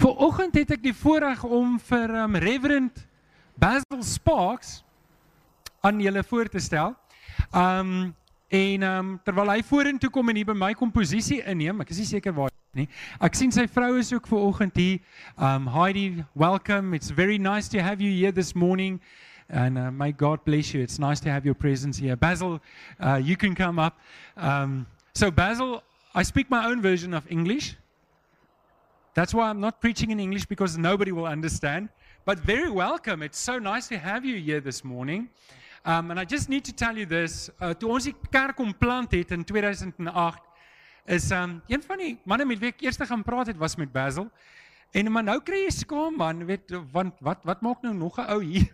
Vooroggend het ek die voorreg om vir um, Reverend Basil Sparks aan julle voor te stel. Um en um terwyl hy vorentoe kom en hier by my komposisie inneem, ek is nie seker waar nie. Ek sien sy vrou is ook vooroggend hier. Um Heidi, welcome. It's very nice to have you here this morning. And uh, may God bless you. It's nice to have your presence here. Basil, uh, you can come up. Um, so, Basil, I speak my own version of English. That's why I'm not preaching in English because nobody will understand. But very welcome. It's so nice to have you here this morning. Um, and I just need to tell you this. Uh, toe ons die kerk omplant het in 2008, is um, een van die manne met wie ek eers gaan praat het was met Basil. En maar nou kry jy skaam man, weet want wat wat maak nou nog 'n ou hier?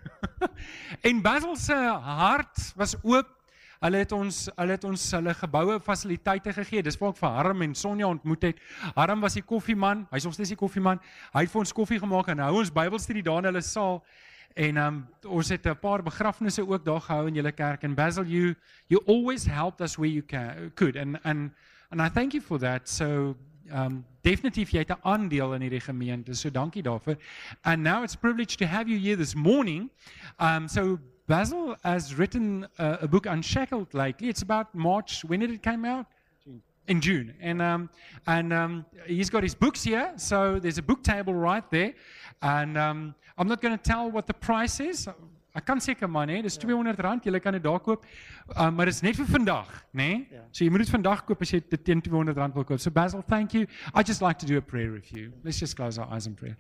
en Basil se hart was oop Hulle het ons hulle het ons hulle geboue fasiliteite gegee. Dis waar ek vir Harm en Sonja ontmoet het. Harm was die koffieman. Hy's nog steeds die koffieman. Hy het vir ons koffie gemaak en hou ons Bybelstudie daar in hulle saal. En um, ons het 'n paar begrafnisse ook daar gehou in julle kerk en Basil you you always helped us where you can could and and and I thank you for that. So um definitief jy het 'n aandeel in hierdie gemeente. So dankie daarvoor. And now it's a privilege to have you here this morning. Um so Basil has written a, a book Unshackled lately. It's about March. When did it come out? June. In June, and um, and um, he's got his books here. So there's a book table right there, and um, I'm not going to tell what the price is. Ek kan seker maar nee, dis R200, jy kan dit daar koop. Um, maar dit is net vir vandag, nê? Yeah. So jy moet dit vandag koop as jy dit teen R200 wil koop. So Basil, thank you. I just like to do a prayer with you. Let's just close our eyes in prayer.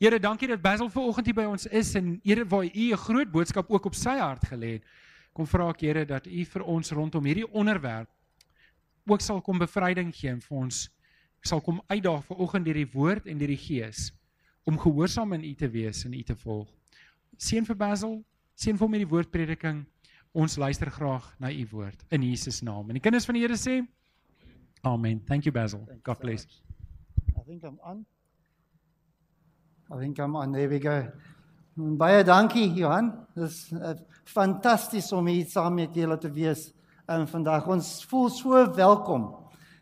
Here, dankie dat Basil vanoggend hier by ons is en Here waar u 'n groot boodskap ook op sy hart gelê het. Kom vra ek Here dat u vir ons rondom hierdie onderwerp ook sal kom bevryding gee en vir ons sal kom uitdaag vanoggend deur die woord en deur die gees om gehoorsaam in u te wees en u te volg. Seën vir Basil, Seën vir met die woordprediking. Ons luister graag na u woord in Jesus naam. En die kinders van die Here sê Amen. Thank you Basil. Thanks God bless. I think I'm on. I think I'm on. There we go. Baie dankie Johan. Dis uh, fantasties om hier saam met julle te wees um, vandag. Ons voel so welkom.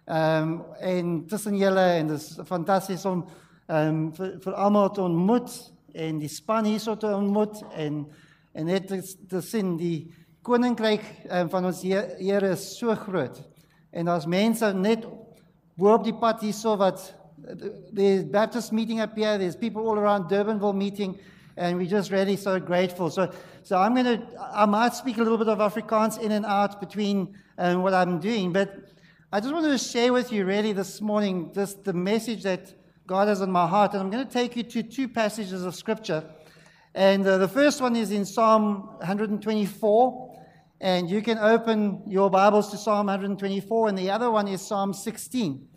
Ehm um, en tussen julle en dis fantasties om ehm um, vir, vir almal te ontmoet en die span hierso te ontmoet en en net te sien die koninkryk um, van ons Here is so groot. En daar's mense net bo op die pad hierso wat the Baptist meeting up here there's people all around Durbanville meeting and we're just really so grateful. So so I'm going to I might speak a little bit of Afrikaans in and out between um, what I'm doing but I just wanted to share with you really this morning just the message that God has in my heart and I'm going to take you to two passages of scripture. And uh, the first one is in Psalm 124. And you can open your Bibles to Psalm 124, and the other one is Psalm 16.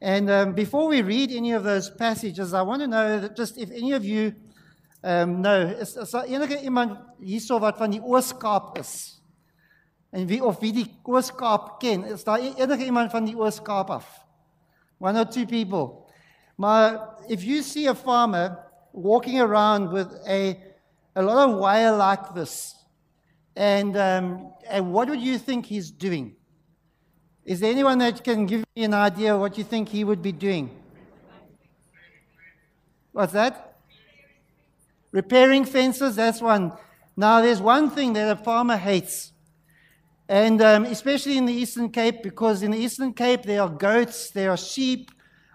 And um, before we read any of those passages, I want to know that just if any of you um, know, is, is daar enige iemand hierso wat van die Ooskaap is? En wie of wie die Ooskaap ken? Is daar enige iemand van die Ooskaap af? One or two people. Maar if you see a farmer walking around with a, a lot of wire like this. And, um, and what would you think he's doing? Is there anyone that can give me an idea of what you think he would be doing? What's that? Repairing fences, that's one. Now, there's one thing that a farmer hates, and um, especially in the Eastern Cape, because in the Eastern Cape there are goats, there are sheep,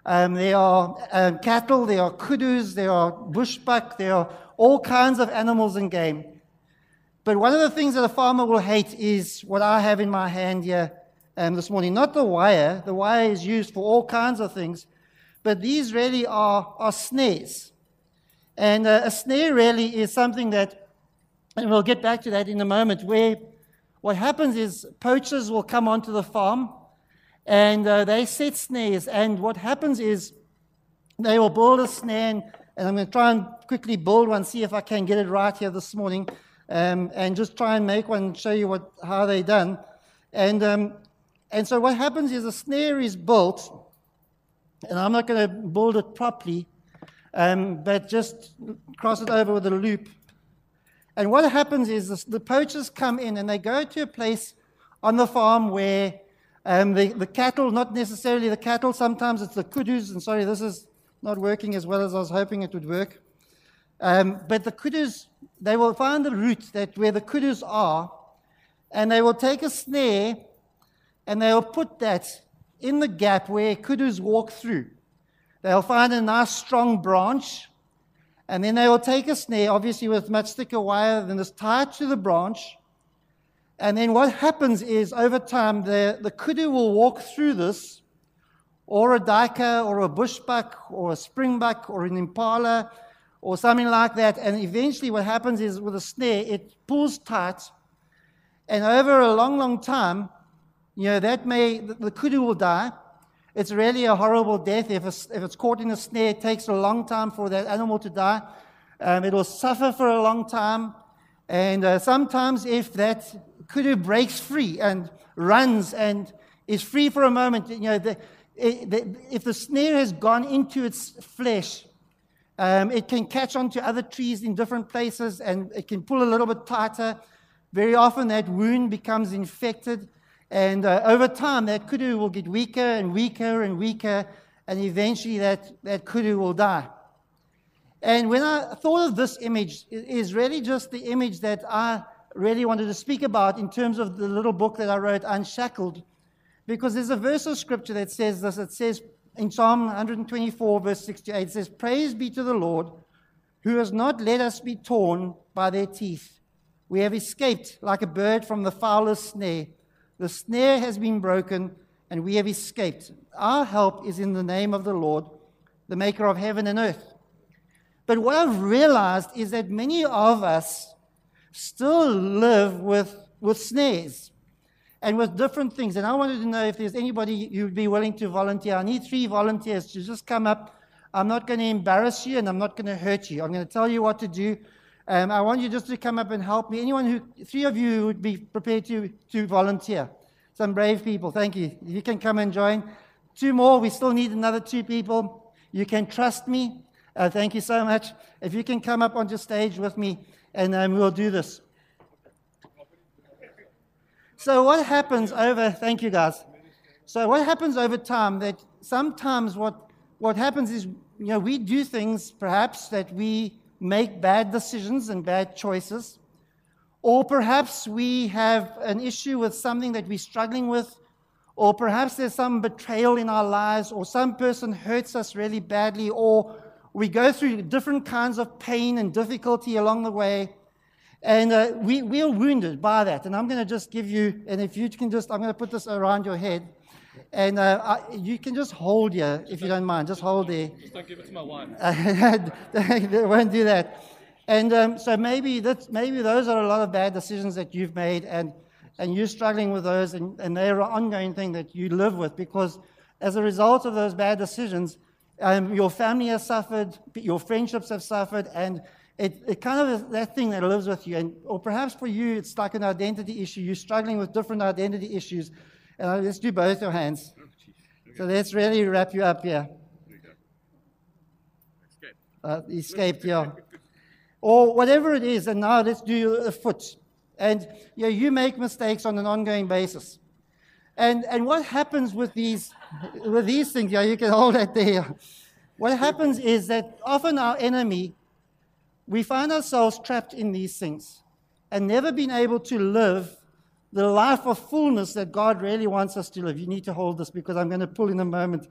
um, there are um, cattle, there are kudus, there are bushbuck, there are all kinds of animals and game. But one of the things that a farmer will hate is what I have in my hand here um, this morning. Not the wire, the wire is used for all kinds of things, but these really are, are snares. And uh, a snare really is something that, and we'll get back to that in a moment, where what happens is poachers will come onto the farm and uh, they set snares. And what happens is they will build a snare, and, and, I'm going to try and quickly build one, see if I can get it right here this morning, um, and just try and make one, show you what, how they done. And, um, and so what happens is a snare is built, and I'm not going to build it properly, um, but just cross it over with a loop. And what happens is the, the poachers come in and they go to a place on the farm where um, the, the cattle, not necessarily the cattle, sometimes it's the kudus, and sorry, this is not working as well as I was hoping it would work. Um, but the kudus, they will find the route that where the kudus are, and they will take a snare and they will put that in the gap where kudus walk through. They'll find a nice strong branch, and then they will take a snare, obviously with much thicker wire than is tied to the branch. And then what happens is over time, the, the kudu will walk through this, or a duiker, or a bushbuck, or a springbuck, or an impala, or something like that. And eventually, what happens is with a snare, it pulls tight. And over a long, long time, you know, that may, the, the kudu will die. It's really a horrible death. If it's, if it's caught in a snare, it takes a long time for that animal to die. Um, it will suffer for a long time. And uh, sometimes, if that kudu breaks free and runs and is free for a moment, you know, the, the, if the snare has gone into its flesh, um, it can catch onto other trees in different places and it can pull a little bit tighter. Very often, that wound becomes infected. And uh, over time, that kudu will get weaker and weaker and weaker, and eventually that, that kudu will die. And when I thought of this image, it is really just the image that I really wanted to speak about in terms of the little book that I wrote, Unshackled. Because there's a verse of scripture that says this. It says in Psalm 124, verse 68, it says, Praise be to the Lord, who has not let us be torn by their teeth. We have escaped like a bird from the fowler's snare. The snare has been broken, and we have escaped. Our help is in the name of the Lord, the maker of heaven and earth. But what I've realized is that many of us still live with, with snares and with different things. And I wanted to know if there's anybody would be willing to volunteer. I need three volunteers to just come up. I'm not going to embarrass you and I'm not going to hurt you. I'm going to tell you what to do. Um, I want you just to come up and help me. Anyone who, three of you would be prepared to, to volunteer. Some brave people. Thank you. You can come and join. Two more. We still need another two people. You can trust me. Uh, thank you so much. If you can come up onto stage with me, and um, we'll do this. So what happens over? Thank you, guys. So what happens over time? That sometimes what what happens is you know we do things perhaps that we make bad decisions and bad choices. Or perhaps we have an issue with something that we're struggling with. Or perhaps there's some betrayal in our lives, or some person hurts us really badly, or we go through different kinds of pain and difficulty along the way. And uh, we, we are wounded by that. And I'm going to just give you, and if you can just, I'm going to put this around your head. And uh, I, you can just hold here, if you don't mind. Just hold there. Just don't give it to my wife. they won't do that. And um, so maybe that's, maybe those are a lot of bad decisions that you've made, and, and you're struggling with those, and, and they're an ongoing thing that you live with because as a result of those bad decisions, um, your family has suffered, your friendships have suffered, and it, it kind of is that thing that lives with you. And, or perhaps for you, it's like an identity issue. You're struggling with different identity issues. Uh, let's do both your hands. So let's really wrap you up here. Uh, escaped, yeah. or whatever it is, and now let's do a foot. And know, you make mistakes on an ongoing basis. And, and what happens with these, with these things, yeah, you can hold that there. What happens is that often our enemy, we find ourselves trapped in these things and never been able to live the life of fullness that God really wants us to live. You need to hold this because I'm going to pull in a moment.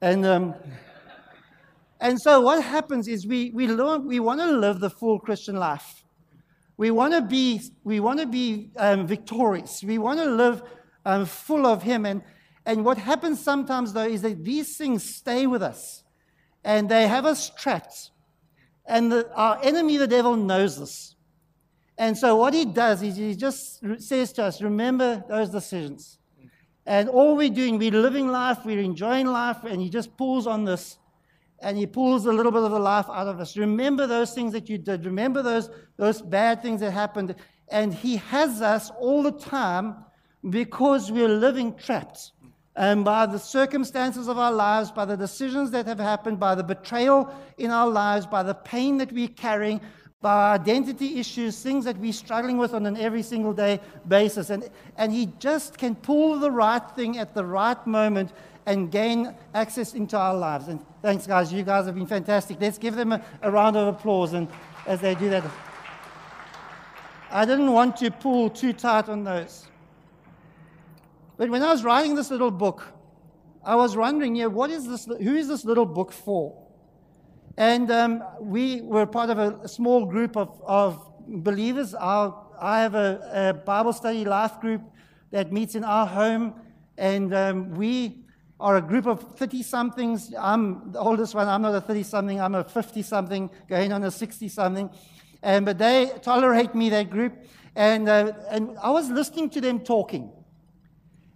And, um, and so what happens is we, we, learn, we want to live the full Christian life. We want to be, we want to be um, victorious. We want to live um, full of Him. And, and what happens sometimes, though, is that these things stay with us and they have us trapped. And the, our enemy, the devil, knows this. And so what he does is he just says to us, remember those decisions. And all we're doing, we're living life, we're enjoying life, and he just pulls on this and he pulls a little bit of the life out of us. Remember those things that you did. Remember those, those bad things that happened. And he has us all the time because we're living trapped. And by the circumstances of our lives, by the decisions that have happened, by the betrayal in our lives, by the pain that we're carrying, by our identity issues, things that we're struggling with on an every single day basis. And, and he just can pull the right thing at the right moment and gain access into our lives. And thanks, guys. You guys have been fantastic. Let's give them a, a round of applause and as they do that. I didn't want to pull too tight on those. But when I was writing this little book, I was wondering, yeah, what is this, who is this little book for? And um, we were part of a, small group of, of believers. Our, I have a, a, Bible study life group that meets in our home, and um, we are a group of 30 somethings. I'm the oldest one, I'm not a 30 something, I'm a 50 something, going on a 60 something. And, but they tolerate me, that group. And, uh, and I was listening to them talking.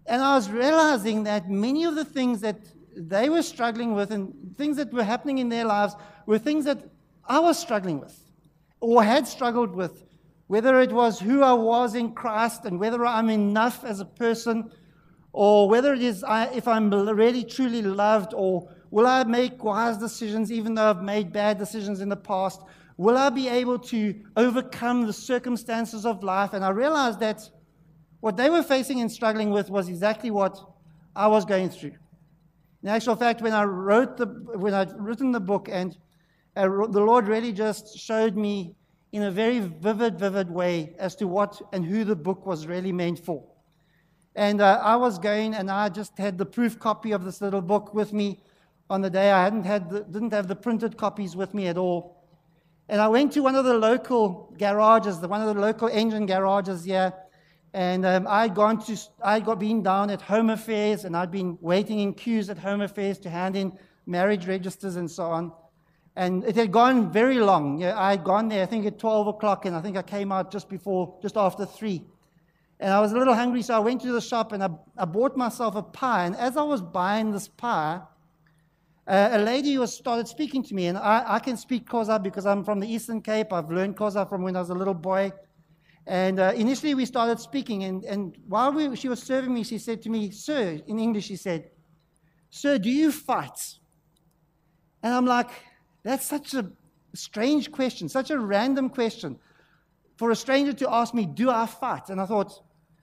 And I was realizing that many of the things that they were struggling with and things that were happening in their lives were things that I was struggling with or had struggled with, whether it was who I was in Christ and whether I'm enough as a person, or whether it is I, if I'm really truly loved, or will I make wise decisions even though I've made bad decisions in the past? Will I be able to overcome the circumstances of life? And I realized that what they were facing and struggling with was exactly what I was going through. In actual fact, when I wrote the, when I'd written the book, and uh, the Lord really just showed me in a very vivid, vivid way as to what and who the book was really meant for. And uh, I was going, and I just had the proof copy of this little book with me on the day. I hadn't had the, didn't have the printed copies with me at all. And I went to one of the local garages, the, one of the local Engen garages here. And um, I'd gone to, I'd got been down at Home Affairs, and I'd been waiting in queues at Home Affairs to hand in marriage registers and so on. And it had gone very long. Yeah, I'd gone there, I think at 12 o'clock, and I think I came out just before, just after 3. And I was a little hungry, so I went to the shop and I, I bought myself a pie. And as I was buying this pie, uh, a lady was started speaking to me, and I, I can speak Xhosa because I'm from the Eastern Cape. I've learned Xhosa from when I was a little boy. And uh, initially, we started speaking, and, and while we, she was serving me, she said to me, Sir, in English, she said, Sir, do you fight? And I'm like, That's such a strange question, such a random question for a stranger to ask me, Do I fight? And I thought,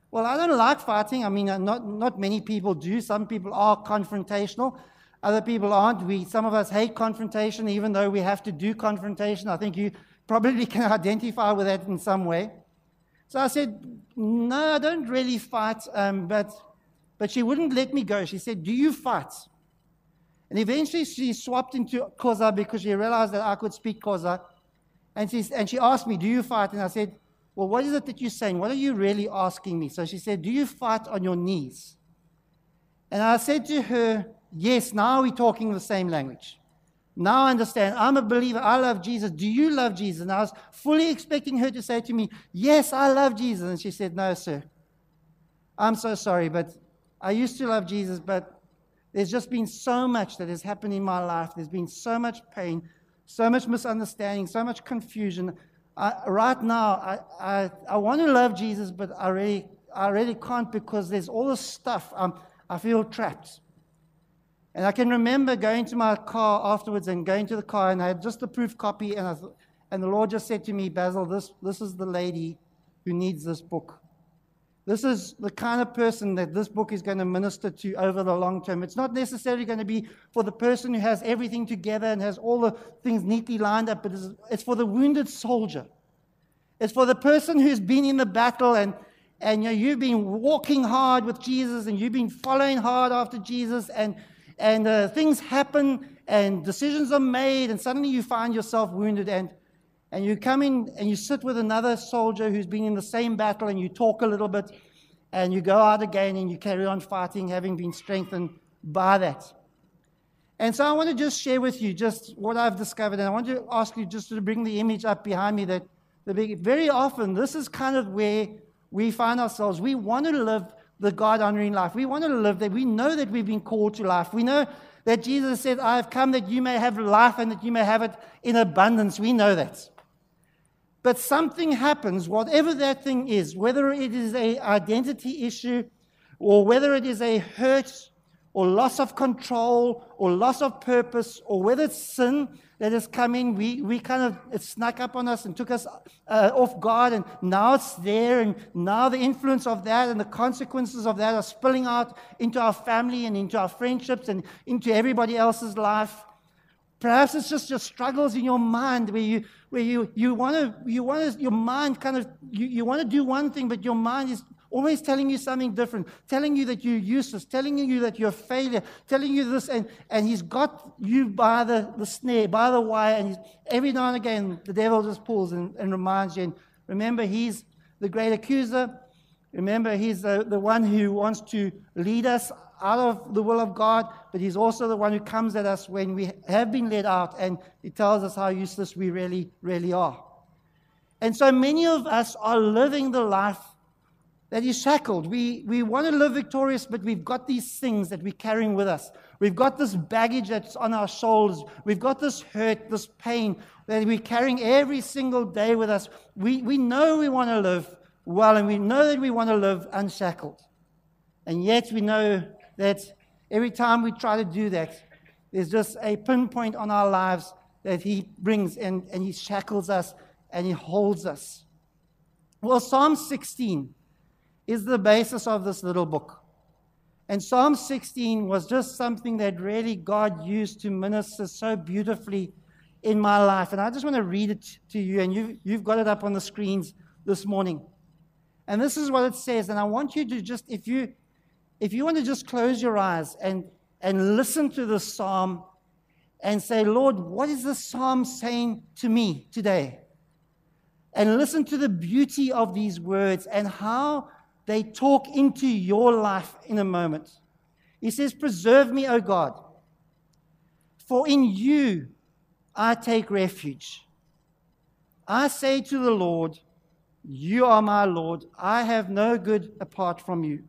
Well, I don't like fighting. I mean, uh, not, not many people do. Some people are confrontational. Other people aren't. We, some of us hate confrontation, even though we have to do confrontation. I think you probably can identify with that in some way. So I said, No, I don't really fight. Um, but, but she wouldn't let me go. She said, Do you fight? And eventually she swapped into Xhosa because she realized that I could speak Xhosa. And she, and she asked me, Do you fight? And I said, Well, what is it that you're saying? What are you really asking me? So she said, Do you fight on your knees? And I said to her, Yes, now we're talking the same language. Now I understand. I'm a believer. I love Jesus. Do you love Jesus? And I was fully expecting her to say to me, Yes, I love Jesus. And she said, No, sir. I'm so sorry, but I used to love Jesus, but there's just been so much that has happened in my life. There's been so much pain, so much misunderstanding, so much confusion. I, right now, I, I, I want to love Jesus, but I really, I really can't because there's all this stuff. Um, I feel trapped. And I can remember going to my car afterwards and going to the car, and I had just a proof copy, and, I th- and the Lord just said to me, Basil, this, this is the lady who needs this book. This is the kind of person that this book is going to minister to over the long term. It's not necessarily going to be for the person who has everything together and has all the things neatly lined up, but it's, it's for the wounded soldier. It's for the person who's been in the battle and, and you know, you've been walking hard with Jesus and you've been following hard after Jesus and and uh, things happen and decisions are made, and suddenly you find yourself wounded, and, and you come in and you sit with another soldier who's been in the same battle, and you talk a little bit, and you go out again and you carry on fighting, having been strengthened by that. And so I want to just share with you just what I've discovered, and I want to ask you just to bring the image up behind me that the big, very often this is kind of where we find ourselves. We want to live the God honoring life. We want to live that. We know that we've been called to life. We know that Jesus said, I have come that you may have life and that you may have it in abundance. We know that. But something happens, whatever that thing is, whether it is an identity issue or whether it is a hurt or loss of control or loss of purpose or whether it's sin that has come in, we, we kind of, it snuck up on us and took us uh, off guard, and now it's there, and now the influence of that and the consequences of that are spilling out into our family and into our friendships and into everybody else's life. Perhaps it's just your struggles in your mind where you, where you, you want to, you want your mind kind of, you, you want to do one thing, but your mind is always telling you something different, telling you that you're useless, telling you that you're a failure, telling you this, and, and he's got you by the, the snare, by the wire, and every now and again the devil just pulls and, and reminds you. And remember, he's the great accuser. Remember, he's the, the one who wants to lead us out of the will of God, but he's also the one who comes at us when we have been led out and he tells us how useless we really, really are. And so many of us are living the life that is shackled. We, we want to live victorious, but we've got these things that we're carrying with us. We've got this baggage that's on our shoulders. We've got this hurt, this pain that we're carrying every single day with us. We, we know we want to live well, and we know that we want to live unshackled. And yet we know that every time we try to do that, there's just a pinpoint on our lives that He brings and, and He shackles us and He holds us. Well, Psalm 16 is the basis of this little book. And Psalm 16 was just something that really God used to minister so beautifully in my life. And I just want to read it to you, and you, you've got it up on the screens this morning. And this is what it says. And I want you to just, if you, if you want to just close your eyes and, and listen to the psalm and say, Lord, what is this psalm saying to me today? And listen to the beauty of these words and how they talk into your life in a moment. He says, Preserve me, O God, for in you I take refuge. I say to the Lord, You are my Lord. I have no good apart from you.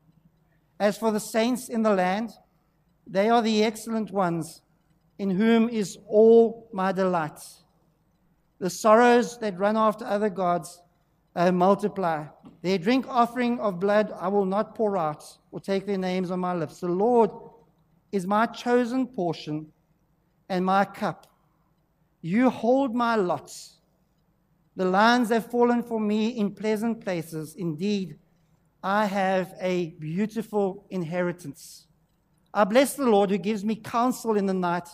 As for the saints in the land, they are the excellent ones, in whom is all my delight. The sorrows that run after other gods uh, multiply. Their drink offering of blood I will not pour out or take their names on my lips. The Lord is my chosen portion and my cup. You hold my lots. The lines have fallen for me in pleasant places. Indeed, I have a beautiful inheritance. I bless the Lord who gives me counsel in the night.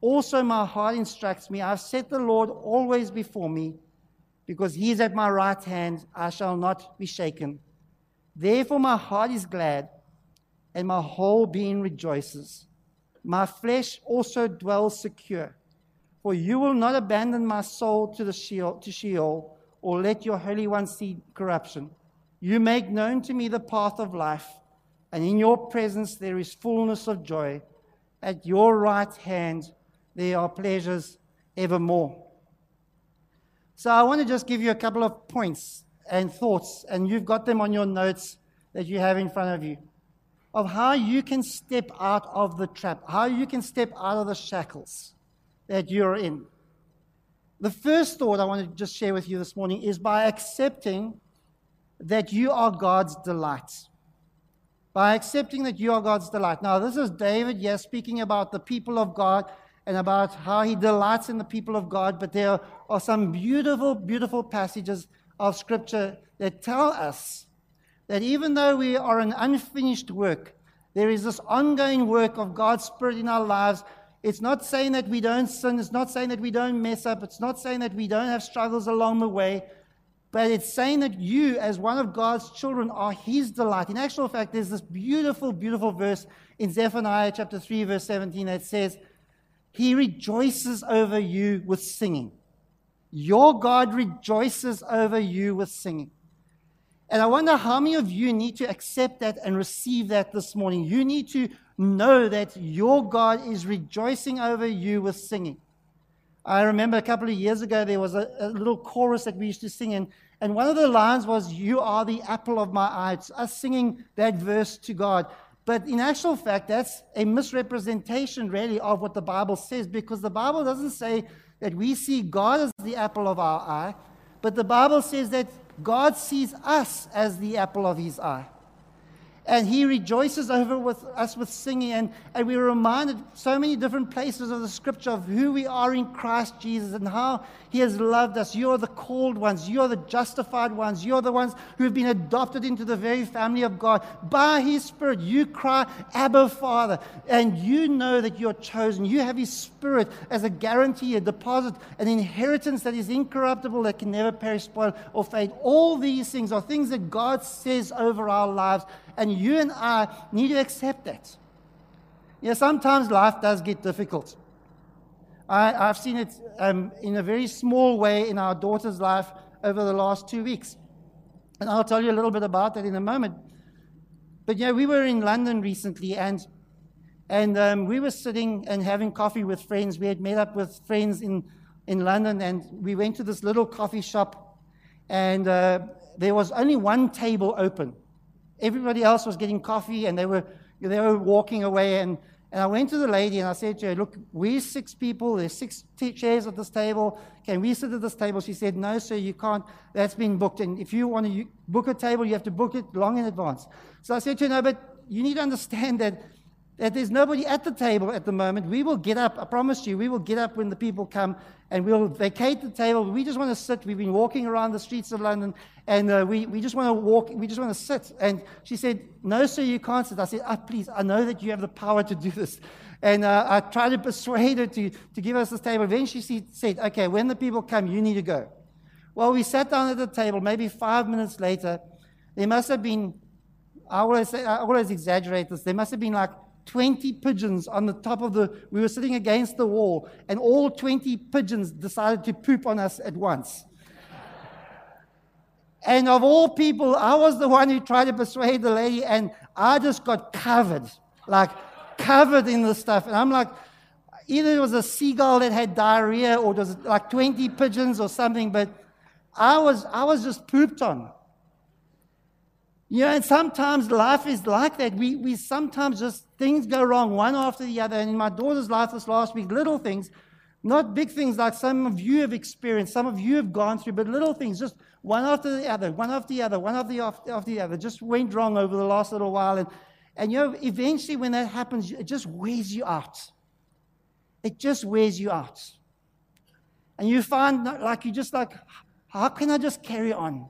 Also, my heart instructs me. I've set the Lord always before me because he is at my right hand, I shall not be shaken. Therefore, my heart is glad, and my whole being rejoices. My flesh also dwells secure, for you will not abandon my soul to the Sheol, to Sheol, or let your Holy One see corruption. You make known to me the path of life, and in your presence there is fullness of joy. At your right hand there are pleasures evermore. So I want to just give you a couple of points and thoughts, and you've got them on your notes that you have in front of you, of how you can step out of the trap, how you can step out of the shackles that you're in. The first thought I want to just share with you this morning is by accepting that you are God's delight. By accepting that you are God's delight. Now, this is David, yes, speaking about the people of God and about how he delights in the people of God, but there are some beautiful, beautiful passages of Scripture that tell us that even though we are an unfinished work, there is this ongoing work of God's Spirit in our lives. It's not saying that we don't sin, it's not saying that we don't mess up, it's not saying that we don't have struggles along the way, but it's saying that you, as one of God's children, are His delight. In actual fact, there's this beautiful, beautiful verse in Zephaniah chapter 3, verse 17 that says, he rejoices over you with singing. Your God rejoices over you with singing. And I wonder how many of you need to accept that and receive that this morning. You need to know that your God is rejoicing over you with singing. I remember a couple of years ago, there was a, a little chorus that we used to sing, and, and one of the lines was, You are the apple of my eye. It's us singing that verse to God. But in actual fact, that's a misrepresentation, really, of what the Bible says, because the Bible doesn't say that we see God as the apple of our eye, but the Bible says that God sees us as the apple of his eye. And he rejoices over with us with singing. And, and we're reminded so many different places of the scripture of who we are in Christ Jesus and how he has loved us. You're the called ones, you're the justified ones, you're the ones who have been adopted into the very family of God. By his Spirit, you cry, Abba, Father. And you know that you're chosen. You have his Spirit as a guarantee, a deposit, an inheritance that is incorruptible, that can never perish, spoil, or fade. All these things are things that God says over our lives. And you and I need to accept that. Know, sometimes life does get difficult. I, have seen it um, in a very small way in our daughter's life over the last two weeks. And I'll tell you a little bit about that in a moment. But yeah, we were in London recently and and um, we were sitting and having coffee with friends. We had met up with friends in, in London and we went to this little coffee shop and uh, there was only one table open. Everybody else was getting coffee and they were, they were walking away. And, and I went to the lady and I said to her, Look, we're six people. There's six t- chairs at this table. Can we sit at this table? She said, No, sir, you can't. That's been booked. And if you want to book a table, you have to book it long in advance. So I said to her, No, but you need to understand that that there's nobody at the table at the moment. We will get up, I promise you, we will get up when the people come and we'll vacate the table. We just want to sit. We've been walking around the streets of London and uh, we, we just want to walk, we just want to sit. And she said, No, sir, you can't sit. I said, oh, Please, I know that you have the power to do this. And uh, I tried to persuade her to, to give us this table. Eventually, she said, Okay, when the people come, you need to go. Well, we sat down at the table. Maybe five minutes later, there must have been, I always, say, I always exaggerate this, there must have been like 20 pigeons on the top of the, we were sitting against the wall, and all 20 pigeons decided to poop on us at once. and of all people, I was the one who tried to persuade the lady, and I just got covered, like covered in the stuff. And I'm like, either it was a seagull that had diarrhea, or it was like 20 pigeons or something, but I was, I was just pooped on. You know, and sometimes life is like that. We, we sometimes just things go wrong one after the other. And in my daughter's life this last week, little things, not big things like some of you have experienced, some of you have gone through, but little things, just one after the other, one after the other, one after the, after the other, just went wrong over the last little while. And, and you know, eventually when that happens, it just wears you out. It just wears you out. And you find like you just like, how can I just carry on?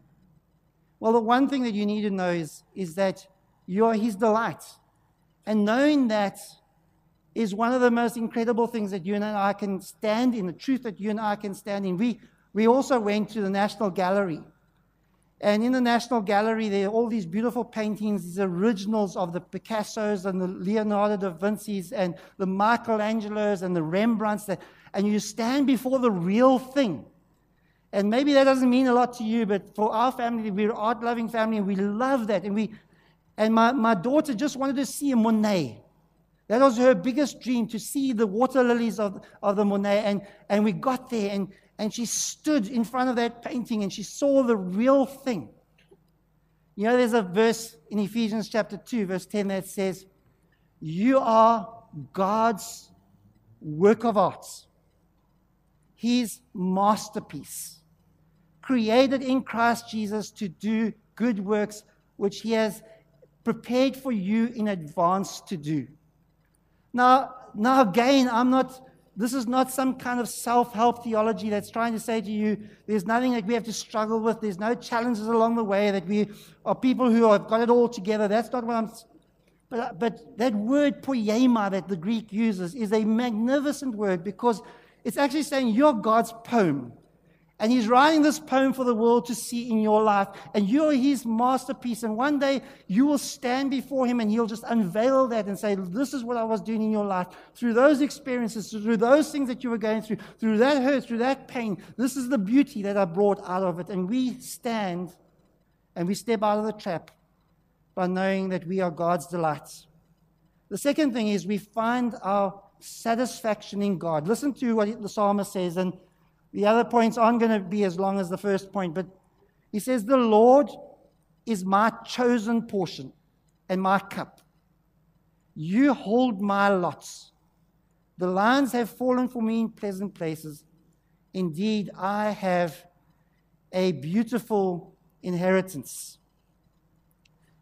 Well, the one thing that you need to know is, is that you are His delight. And knowing that is one of the most incredible things that you and I can stand in, the truth that you and I can stand in. We, we also went to the National Gallery. And in the National Gallery, there are all these beautiful paintings, these originals of the Picassos and the Leonardo da Vinci's and the Michelangelos and the Rembrandts. That, and you stand before the real thing. And maybe that doesn't mean a lot to you, but for our family, we're an art loving family and we love that. And, we, and my, my daughter just wanted to see a Monet. That was her biggest dream to see the water lilies of, of the Monet. And, and we got there and, and she stood in front of that painting and she saw the real thing. You know, there's a verse in Ephesians chapter 2, verse 10 that says, You are God's work of art, His masterpiece created in Christ Jesus to do good works which he has prepared for you in advance to do. Now, now again, I'm not this is not some kind of self-help theology that's trying to say to you there's nothing that we have to struggle with, there's no challenges along the way, that we are people who have got it all together. That's not what I'm but, but that word poiema that the Greek uses is a magnificent word because it's actually saying you're God's poem. And he's writing this poem for the world to see in your life. And you're his masterpiece. And one day you will stand before him and he'll just unveil that and say, This is what I was doing in your life. Through those experiences, through those things that you were going through, through that hurt, through that pain, this is the beauty that I brought out of it. And we stand and we step out of the trap by knowing that we are God's delights. The second thing is we find our satisfaction in God. Listen to what the psalmist says. And the other points aren't going to be as long as the first point, but he says, The Lord is my chosen portion and my cup. You hold my lots. The lines have fallen for me in pleasant places. Indeed, I have a beautiful inheritance.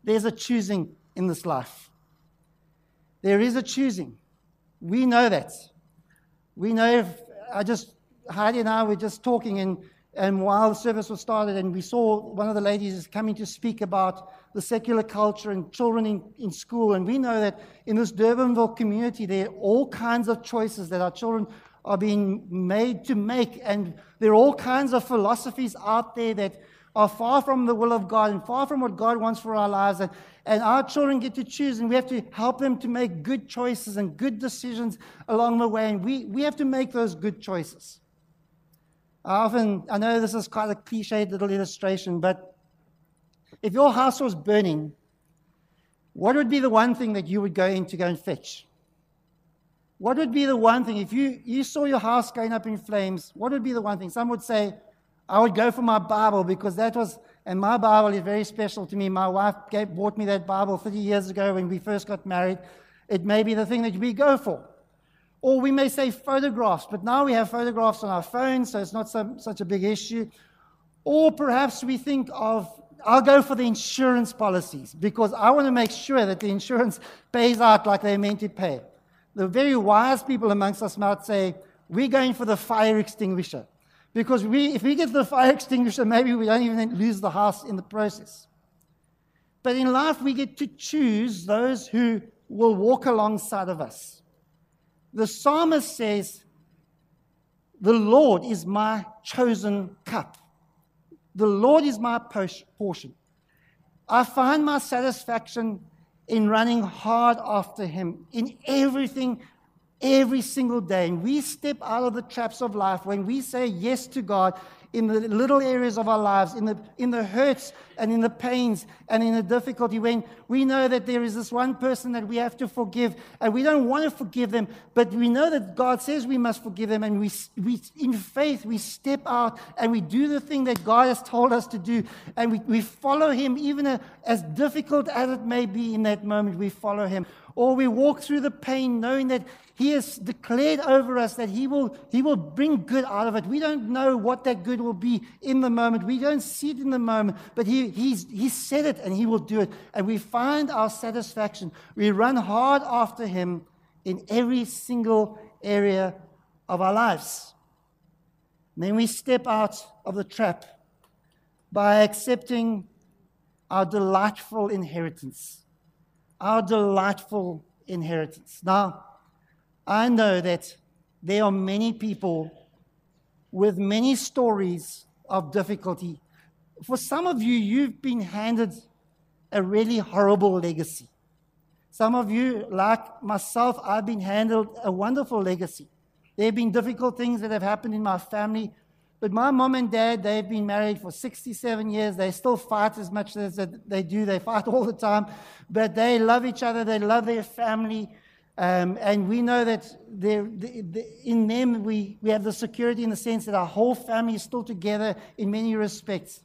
There's a choosing in this life. There is a choosing. We know that. We know if I just, Heidi and I were just talking, and, and while the service was started, and we saw one of the ladies coming to speak about the secular culture and children in, in school. And we know that in this Durbanville community, there are all kinds of choices that our children are being made to make. And there are all kinds of philosophies out there that are far from the will of God and far from what God wants for our lives. And, and our children get to choose, and we have to help them to make good choices and good decisions along the way. And we, we have to make those good choices. I often, I know this is quite a cliched little illustration, but if your house was burning, what would be the one thing that you would go in to go and fetch? What would be the one thing, if you, you saw your house going up in flames, what would be the one thing? Some would say, I would go for my Bible because that was, and my Bible is very special to me. My wife gave, bought me that Bible 30 years ago when we first got married. It may be the thing that we go for. Or we may say photographs, but now we have photographs on our phones, so it's not such a big issue. Or perhaps we think of, I'll go for the insurance policies because I want to make sure that the insurance pays out like they're meant to pay. The very wise people amongst us might say, we're going for the fire extinguisher. Because we, if we get the fire extinguisher, maybe we don't even lose the house in the process. But in life, we get to choose those who will walk alongside of us. The psalmist says, The Lord is my chosen cup. The Lord is my portion. I find my satisfaction in running hard after Him in everything every single day. And we step out of the traps of life when we say yes to God in the little areas of our lives, in the, in the hurts and in the pains and in the difficulty, when we know that there is this one person that we have to forgive and we don't want to forgive them, but we know that God says we must forgive them, and we, we in faith, we step out and we do the thing that God has told us to do, and we, we follow Him, even as difficult as it may be in that moment, we follow Him. Or we walk through the pain knowing that He has declared over us that He will, he will bring good out of it. We don't know what that good will be in the moment. We don't see it in the moment, but He, he's, he said it and He will do it. And we find our satisfaction. We run hard after Him in every single area of our lives. And then we step out of the trap by accepting our delightful inheritance our delightful inheritance. Now, I know that there are many people with many stories of difficulty. For some of you, you've been handed a really horrible legacy. Some of you, like myself, I've been handed a wonderful legacy. There have been difficult things that have happened in my family but my mom and dad, they've been married for 67 years. They still fight as much as they do. They fight all the time. But they love each other. They love their family. Um, and we know that in them, we, we have the security in the sense that our whole family is still together in many respects.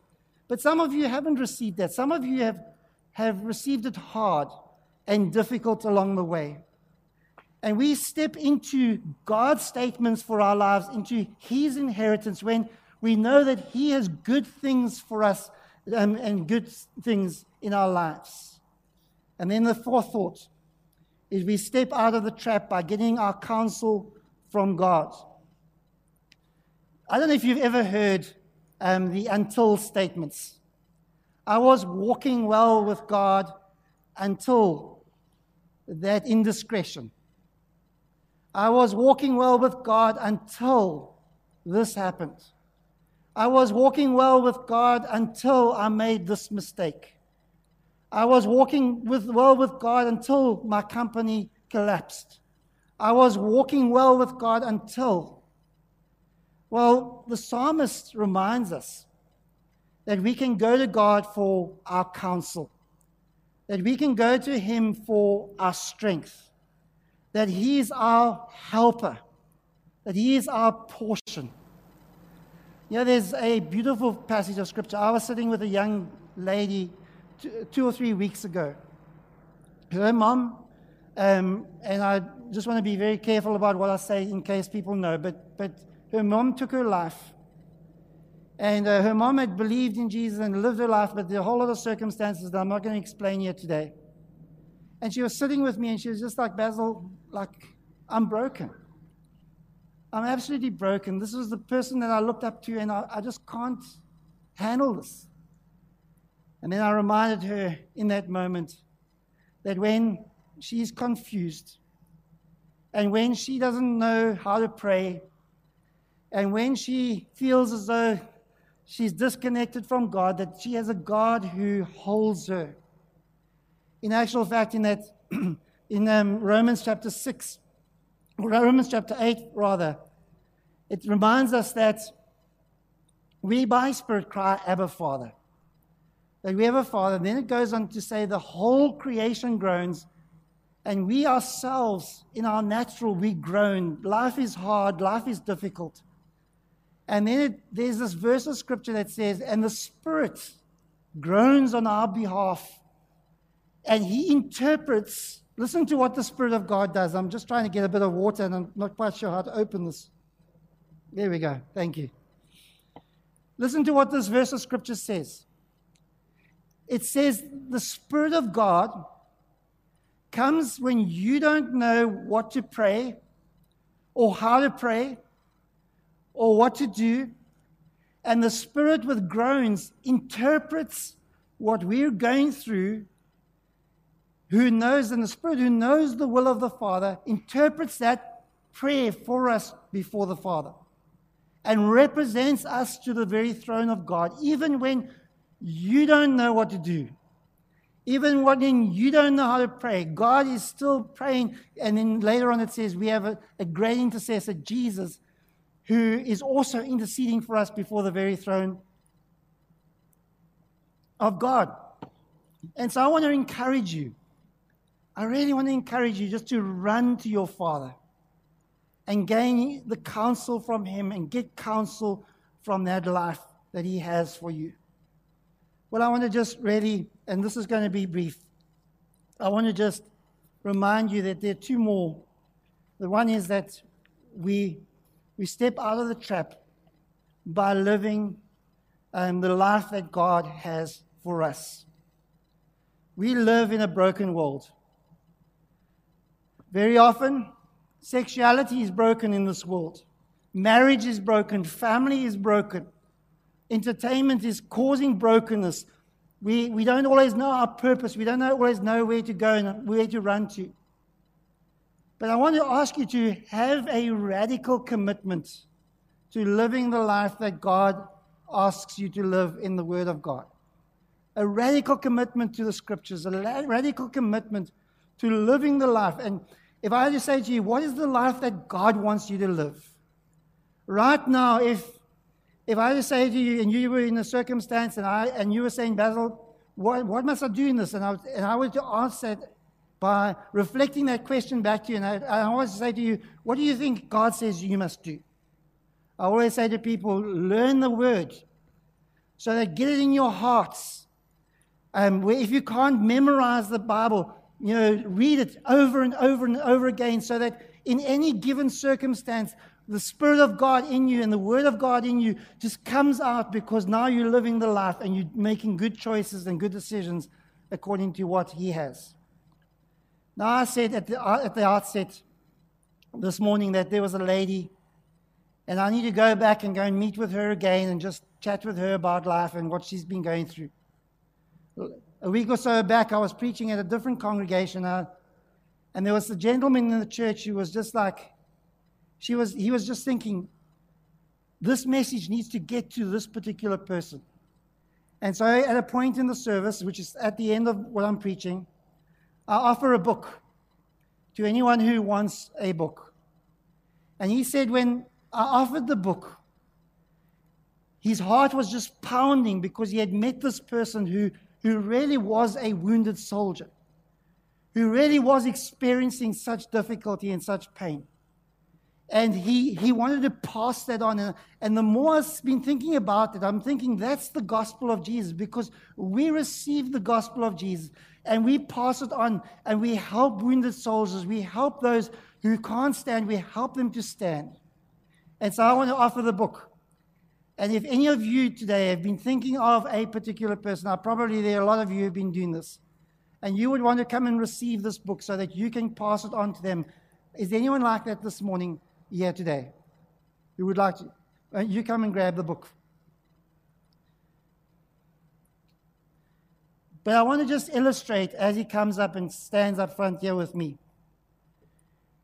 But some of you haven't received that. Some of you have, have received it hard and difficult along the way and we step into God's statements for our lives, into His inheritance, when we know that He has good things for us um, and good things in our lives. And then the fourth thought is we step out of the trap by getting our counsel from God. I don't know if you've ever heard um, the until statements. I was walking well with God until that indiscretion. I was walking well with God until this happened. I was walking well with God until I made this mistake. I was walking with, well with God until my company collapsed. I was walking well with God until. Well, the psalmist reminds us that we can go to God for our counsel, that we can go to Him for our strength that He is our helper, that He is our portion. You know, there's a beautiful passage of scripture. I was sitting with a young lady two, or three weeks ago. Her mom, um, and I just want to be very careful about what I say in case people know, but, but her mom took her life. And uh, her mom had believed in Jesus and lived her life, but there are a whole lot of circumstances that I'm not going to explain here today. And she was sitting with me and she was just like, Basil, like, I'm broken. I'm absolutely broken. This was the person that I looked up to, and I, I just can't handle this. And then I reminded her in that moment that when she's confused, and when she doesn't know how to pray, and when she feels as though she's disconnected from God, that she has a God who holds her. In actual fact, in that in um, Romans chapter 6, Romans chapter 8, rather, it reminds us that we by Spirit cry, Abba, Father. That we have a Father. Then it goes on to say the whole creation groans, and we ourselves, in our natural, we groan. Life is hard, life is difficult. And then it, there's this verse of scripture that says, and the Spirit groans on our behalf, and He interprets Listen to what the Spirit of God does. I'm just trying to get a bit of water and I'm not quite sure how to open this. There we go. Thank you. Listen to what this verse of Scripture says. It says, The Spirit of God comes when you don't know what to pray or how to pray or what to do. And the Spirit, with groans, interprets what we're going through who knows, and the Spirit who knows the will of the Father, interprets that prayer for us before the Father and represents us to the very throne of God, even when you don't know what to do. Even when you don't know how to pray, God is still praying. And then later on it says we have a, a great intercessor, Jesus, who is also interceding for us before the very throne of God. And so I want to encourage you I really want to encourage you just to run to your Father and gain the counsel from Him and get counsel from that life that He has for you. Well, I want to just really, and this is going to be brief, I want to just remind you that there are two more. The one is that we, we step out of the trap by living um, the life that God has for us. We live in a broken world. Very often, sexuality is broken in this world. Marriage is broken. Family is broken. Entertainment is causing brokenness. We, we don't always know our purpose. We don't always know where to go and where to run to. But I want to ask you to have a radical commitment to living the life that God asks you to live in the Word of God. A radical commitment to the Scriptures, a radical commitment to living the life. And if I to say to you, what is the life that God wants you to live? Right now, if if I to say to you, and you were in a circumstance, and I and you were saying, Basil, what, what must I do in this? And I, and I were to answer by reflecting that question back to you, and I, I always say to you, what do you think God says you must do? I always say to people, learn the word so that get it in your hearts. Um, if you can't memorize the Bible, you know, read it over and over and over again so that in any given circumstance, the Spirit of God in you and the Word of God in you just comes out because now you're living the life and you're making good choices and good decisions according to what He has. Now, I said at the, at the outset this morning that there was a lady, and I need to go back and go and meet with her again and just chat with her about life and what she's been going through a week or so back, I was preaching at a different congregation, uh, and there was a gentleman in the church who was just like, she was, he was just thinking, this message needs to get to this particular person. And so, at a point in the service, which is at the end of what I'm preaching, I offer a book to anyone who wants a book. And he said, when I offered the book, his heart was just pounding because he had met this person who who really was a wounded soldier, who really was experiencing such difficulty and such pain. And he, he wanted to pass that on. And, and the more I've been thinking about it, I'm thinking that's the gospel of Jesus because we receive the gospel of Jesus and we pass it on and we help wounded soldiers. We help those who can't stand. We help them to stand. And so I want to offer the book. And if any of you today have been thinking of a particular person, I probably there are a lot of you have been doing this, and you would want to come and receive this book so that you can pass it on to them. Is there anyone like that this morning here today? Who would like to? Uh, you come and grab the book. But I want to just illustrate as he comes up and stands up front here with me.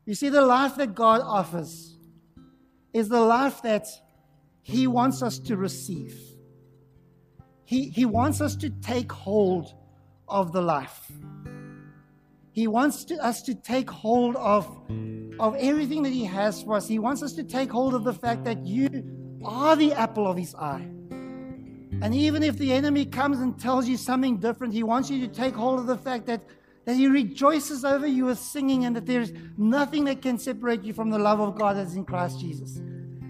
You see, the life that God offers is the life that He wants us to receive. He, he wants us to take hold of the life. He wants to, us to take hold of, of everything that He has for us. He wants us to take hold of the fact that you are the apple of His eye. And even if the enemy comes and tells you something different, He wants you to take hold of the fact that that He rejoices over you with singing, and that there's nothing that can separate you from the love of God that's in Christ Jesus.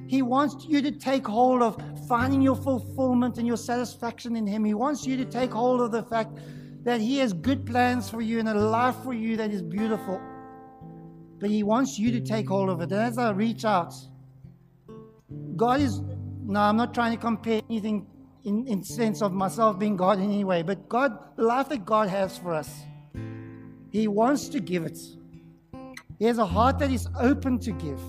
He wants you to take hold of finding your fulfillment and your satisfaction in Him. He wants you to take hold of the fact that He has good plans for you and a life for you that is beautiful. But He wants you to take hold of it. And as I reach out, God is, no, I'm not trying to compare anything in, in sense of myself being God in any way, but God, the life that God has for us he wants to give it. He has a heart that is open to give.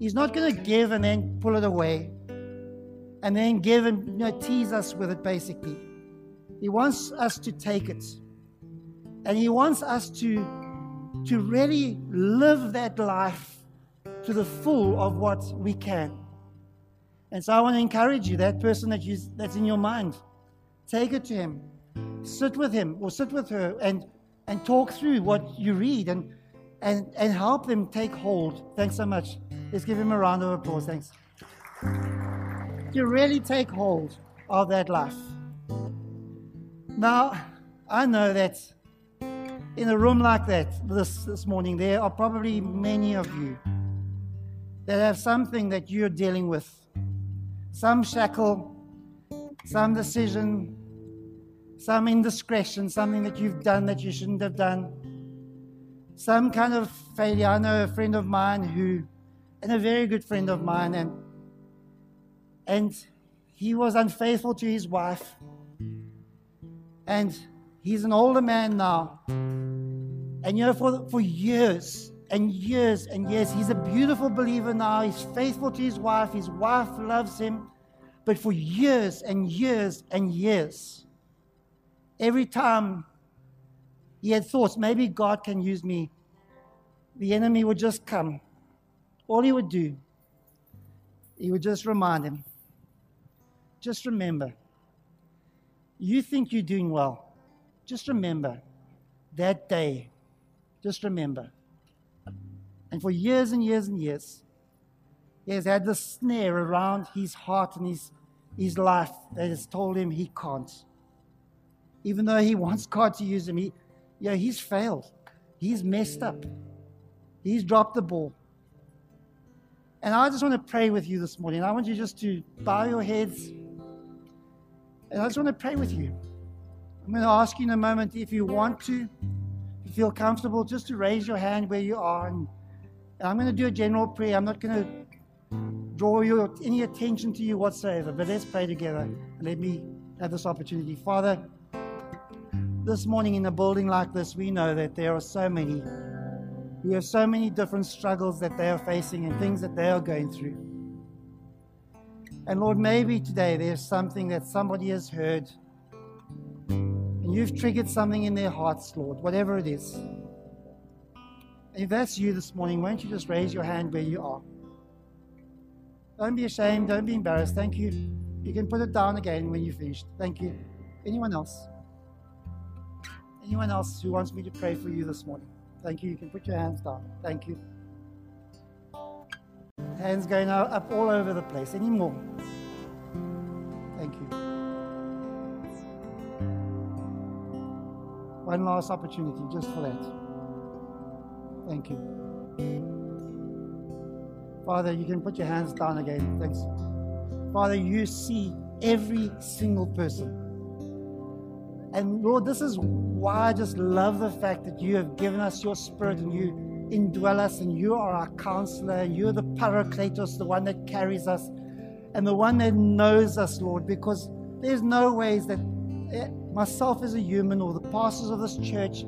He's not going to give and then pull it away and then give and you know, tease us with it, basically. He wants us to take it. And He wants us to, to really live that life to the full of what we can. And so I want to encourage you, that person that you, that's in your mind, take it to Him. Sit with Him or sit with her and and talk through what you read and, and, and help them take hold. Thanks so much. Let's give him a round of applause. Thanks. To really take hold of that life. Now, I know that in a room like that this, this morning, there are probably many of you that have something that you're dealing with some shackle, some decision, some indiscretion, something that you've done that you shouldn't have done, some kind of failure. I know a friend of mine who, and a very good friend of mine, and and he was unfaithful to his wife, and he's an older man now, and you know for for years and years and years, he's a beautiful believer now. He's faithful to his wife. His wife loves him, but for years and years and years Every time he had thoughts, maybe God can use me, the enemy would just come. All he would do, he would just remind him just remember, you think you're doing well. Just remember that day. Just remember. And for years and years and years, he has had this snare around his heart and his, his life that has told him he can't even though he wants God to use him, he, yeah, he's failed. He's messed up. He's dropped the ball. And I just want to pray with you this morning. I want you just to bow your heads. And I just want to pray with you. I'm going to ask you in a moment if you want to, if you feel comfortable, just to raise your hand where you are. And, and I'm going to do a general prayer. I'm not going to draw your, any attention to you whatsoever. But let's pray together. And let me have this opportunity. Father, this morning in a building like this, we know that there are so many who have so many different struggles that they are facing and things that they are going through. And Lord, maybe today there's something that somebody has heard and you've triggered something in their hearts, Lord, whatever it is. if that's you this morning, won't you just raise your hand where you are? Don't be ashamed, don't be embarrassed. Thank you. You can put it down again when you're finished. Thank you. Anyone else? Anyone else who wants me to pray for you this morning? Thank you. You can put your hands down. Thank you. Hands going up all over the place. Any more? Thank you. One last opportunity just for that. Thank you. Father, you can put your hands down again. Thanks. Father, you see every single person. And Lord, this is why I just love the fact that you have given us your spirit and you indwell us and you are our counselor and you're the paracletos, the one that carries us and the one that knows us, Lord, because there's no ways that eh, myself as a human or the pastors of this church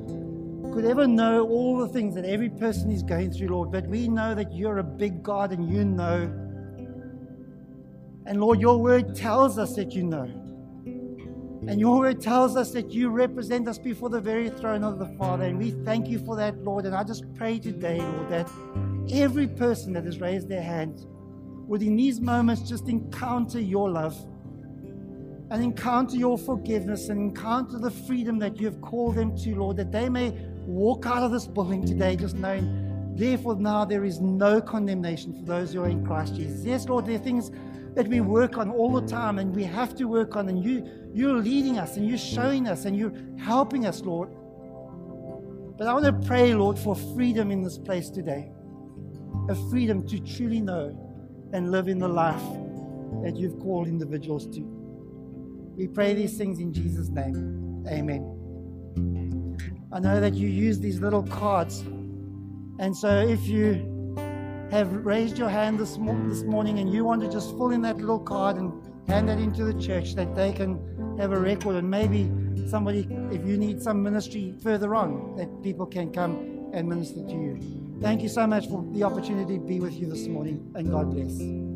could ever know all the things that every person is going through, Lord. But we know that you're a big God and you know. And Lord, your word tells us that you know. And your word tells us that you represent us before the very throne of the Father. And we thank you for that, Lord. And I just pray today, Lord, that every person that has raised their hand would in these moments just encounter your love and encounter your forgiveness and encounter the freedom that you have called them to, Lord, that they may walk out of this building today just knowing, therefore, now there is no condemnation for those who are in Christ Jesus. Yes, Lord, there are things that we work on all the time and we have to work on, and you, you're leading us and you're showing us and you're helping us, Lord. But I want to pray, Lord, for freedom in this place today a freedom to truly know and live in the life that you've called individuals to. We pray these things in Jesus' name. Amen. I know that you use these little cards. And so if you have raised your hand this, mo- this morning and you want to just fill in that little card and hand that into the church that they can have a record and maybe somebody, if you need some ministry further on, that people can come and minister to you. Thank you so much for the opportunity to be with you this morning and God bless.